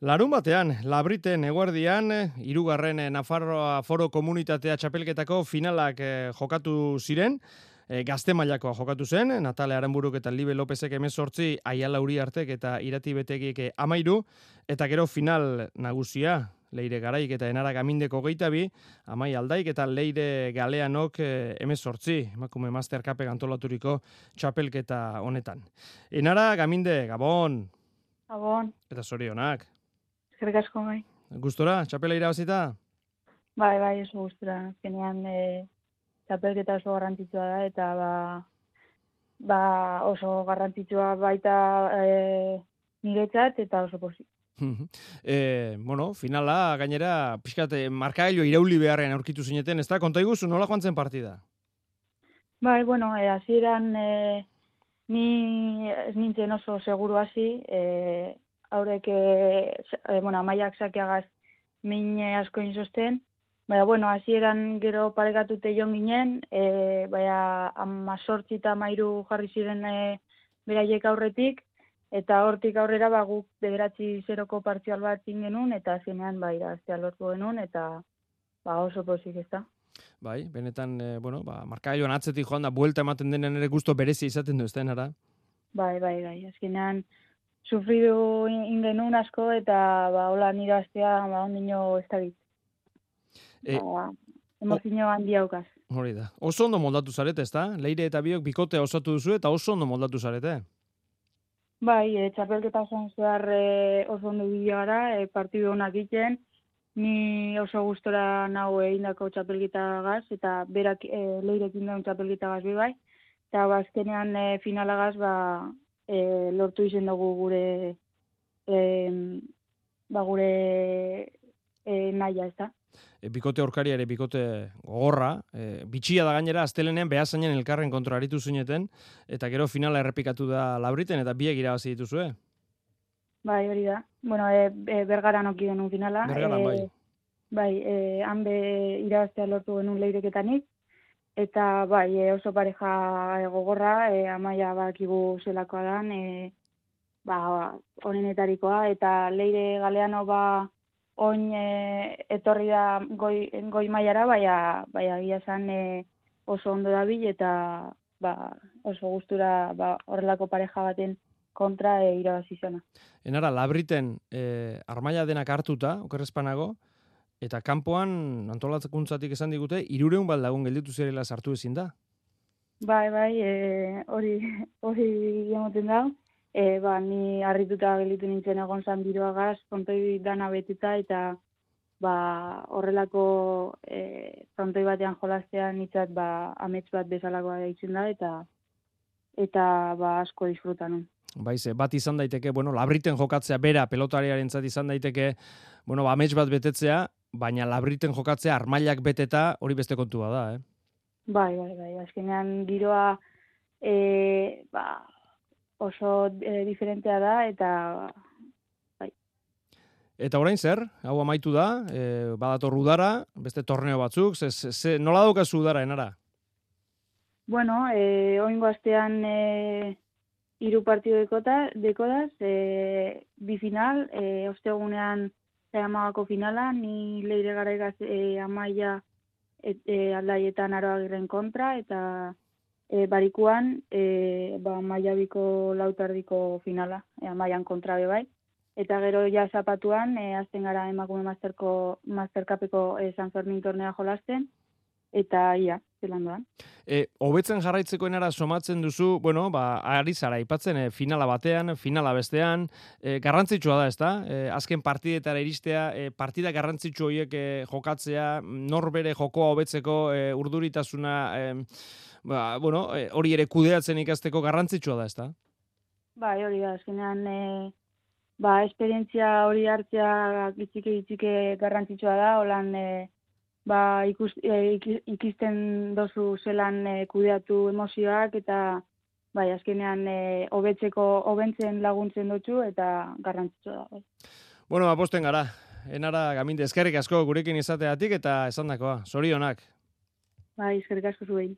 Larun batean, Labriten eguardian, irugarren Nafarroa Foro Komunitatea txapelketako finalak eh, jokatu ziren, e, gazte mailakoa jokatu zen, Natale Aranburuk eta Libe Lopezek emezortzi, Aiala Uri Artek eta Irati Betegik amairu, eta gero final nagusia, leire garaik eta enara gamindeko geitabi, amai aldaik eta leire galeanok emezortzi, emakume master kape antolaturiko txapelketa honetan. Enara gaminde, gabon! Gabon. Eta zorionak. Eskerrik asko bai. Gustora, txapela irabazita? Bai, bai, oso gustora. Zenean e, txapelketa oso garrantzitsua da eta ba, ba oso garrantzitsua baita e, niretzat eta oso posi. e, bueno, finala gainera pixkat markailo irauli beharren aurkitu zineten, ez da? Konta iguzu, nola joan zen partida? Bai, bueno, e, hasieran e, ni ez nintzen oso seguru hasi, e, haurek, e, bueno, amaiak sakeagaz min asko inzosten, Baina, bueno, hasieran gero parekatute joan ginen, e, baina ama sortzi eta mairu jarri ziren e, beraiek aurretik, eta hortik aurrera ba, guk bederatzi zeroko partzial bat genuen, eta zenean ba, iraztea lortu genuen, eta ba, oso pozik ez da. Bai, benetan, e, bueno, ba, markaioan atzetik joan da, buelta ematen denen ere guztu berezi izaten du, ez da, Bai, bai, bai, azkenean, sufridu ingenun asko eta ba hola nire astea ba ondino ez da. E, ba, emozio handi haukaz. Hori da. Oso ondo moldatu zarete, ezta? Leire eta biok bikote osatu duzu eta oso ondo moldatu zarete. Bai, e, txapelketa zan zehar e, oso ondo bideoara, e, partidu honak egiten, ni oso gustora nau egindako txapelketa gaz, eta berak e, leirekin daun txapelketa gaz bai, eta bazkenean e, finalagaz, ba, e, lortu izen dugu gure e, ba gure e, naia, ez da. E, bikote aurkari ere bikote gogorra, e, bitxia da gainera, aztelenean behazainen elkarren kontrolaritu zuneten, eta gero finala errepikatu da labriten, eta biek irabazi dituzue. Bai, hori da. Bueno, e, e, bergaran oki denun finala. Bergaran, bai. E, bai, e, hanbe irabaztea lortu genuen leireketanik, Eta bai, e, oso pareja gogorra, e, amaia bakigu zelakoa dan, e, ba, onenetarikoa, eta leire galeano ba, oin e, etorri da goi, goi maiara, baina, baina gia zan e, oso ondo da bil, eta ba, oso gustura ba, horrelako pareja baten kontra e, irabazizona. Enara, labriten e, armaia denak hartuta, okerrezpanago, Eta kanpoan antolatzakuntzatik esan digute, irureun bat lagun gelditu zirela sartu ezin da? Bai, bai, e, hori hori emoten da. E, ba, ni harrituta gelditu nintzen egon zan biroagaz, kontoi dana betuta, eta ba, horrelako e, kontoi batean jolaztean nintzat ba, amets bat bezalakoa egiten da, eta eta ba, asko disfrutan. Baiz, bat izan daiteke, bueno, labriten jokatzea bera pelotariaren izan daiteke, bueno, ba, amets bat betetzea, baina labriten jokatzea armailak beteta hori beste kontua da, eh? Bai, bai, bai, azkenean giroa e, ba, oso e, diferentea da, eta bai. Eta orain zer, hau amaitu da, e, badator udara, beste torneo batzuk, ze, ze, nola daukazu udara, enara? Bueno, e, oingo astean e, iru partidu dekodaz, e, bi final, e, ostegunean amagako finala, ni leire gara egaz e, amaia et, e, aldaietan aroa kontra, eta e, barikuan e, ba, maia biko lautardiko finala, e, amaian kontra bai. Eta gero ja zapatuan, e, azten gara emakume masterko, masterkapeko e, San Fermin tornea jolasten, eta ia, zelan doan. E, obetzen jarraitzeko enara somatzen duzu, bueno, ba, ari zara, ipatzen e, finala batean, finala bestean, e, garrantzitsua da, ezta? E, azken partidetara iristea, e, partida garrantzitsu horiek e, jokatzea, norbere jokoa hobetzeko e, urduritasuna, e, ba, bueno, e, hori ere kudeatzen ikasteko garrantzitsua da, ezta? Bai, hori da, azkenean, e, ba, esperientzia hori hartzea gitzike, gitzike garrantzitsua da, holan, e, ba, ikus, e, ikisten dozu zelan e, kudeatu emozioak eta bai, azkenean e, hobetzeko hobentzen laguntzen dutxu eta garrantzitsua da. Bai. Bueno, aposten gara. Enara gaminde eskerrik asko gurekin izateatik eta esandakoa. Zorionak. Bai, eskerrik asko zuei.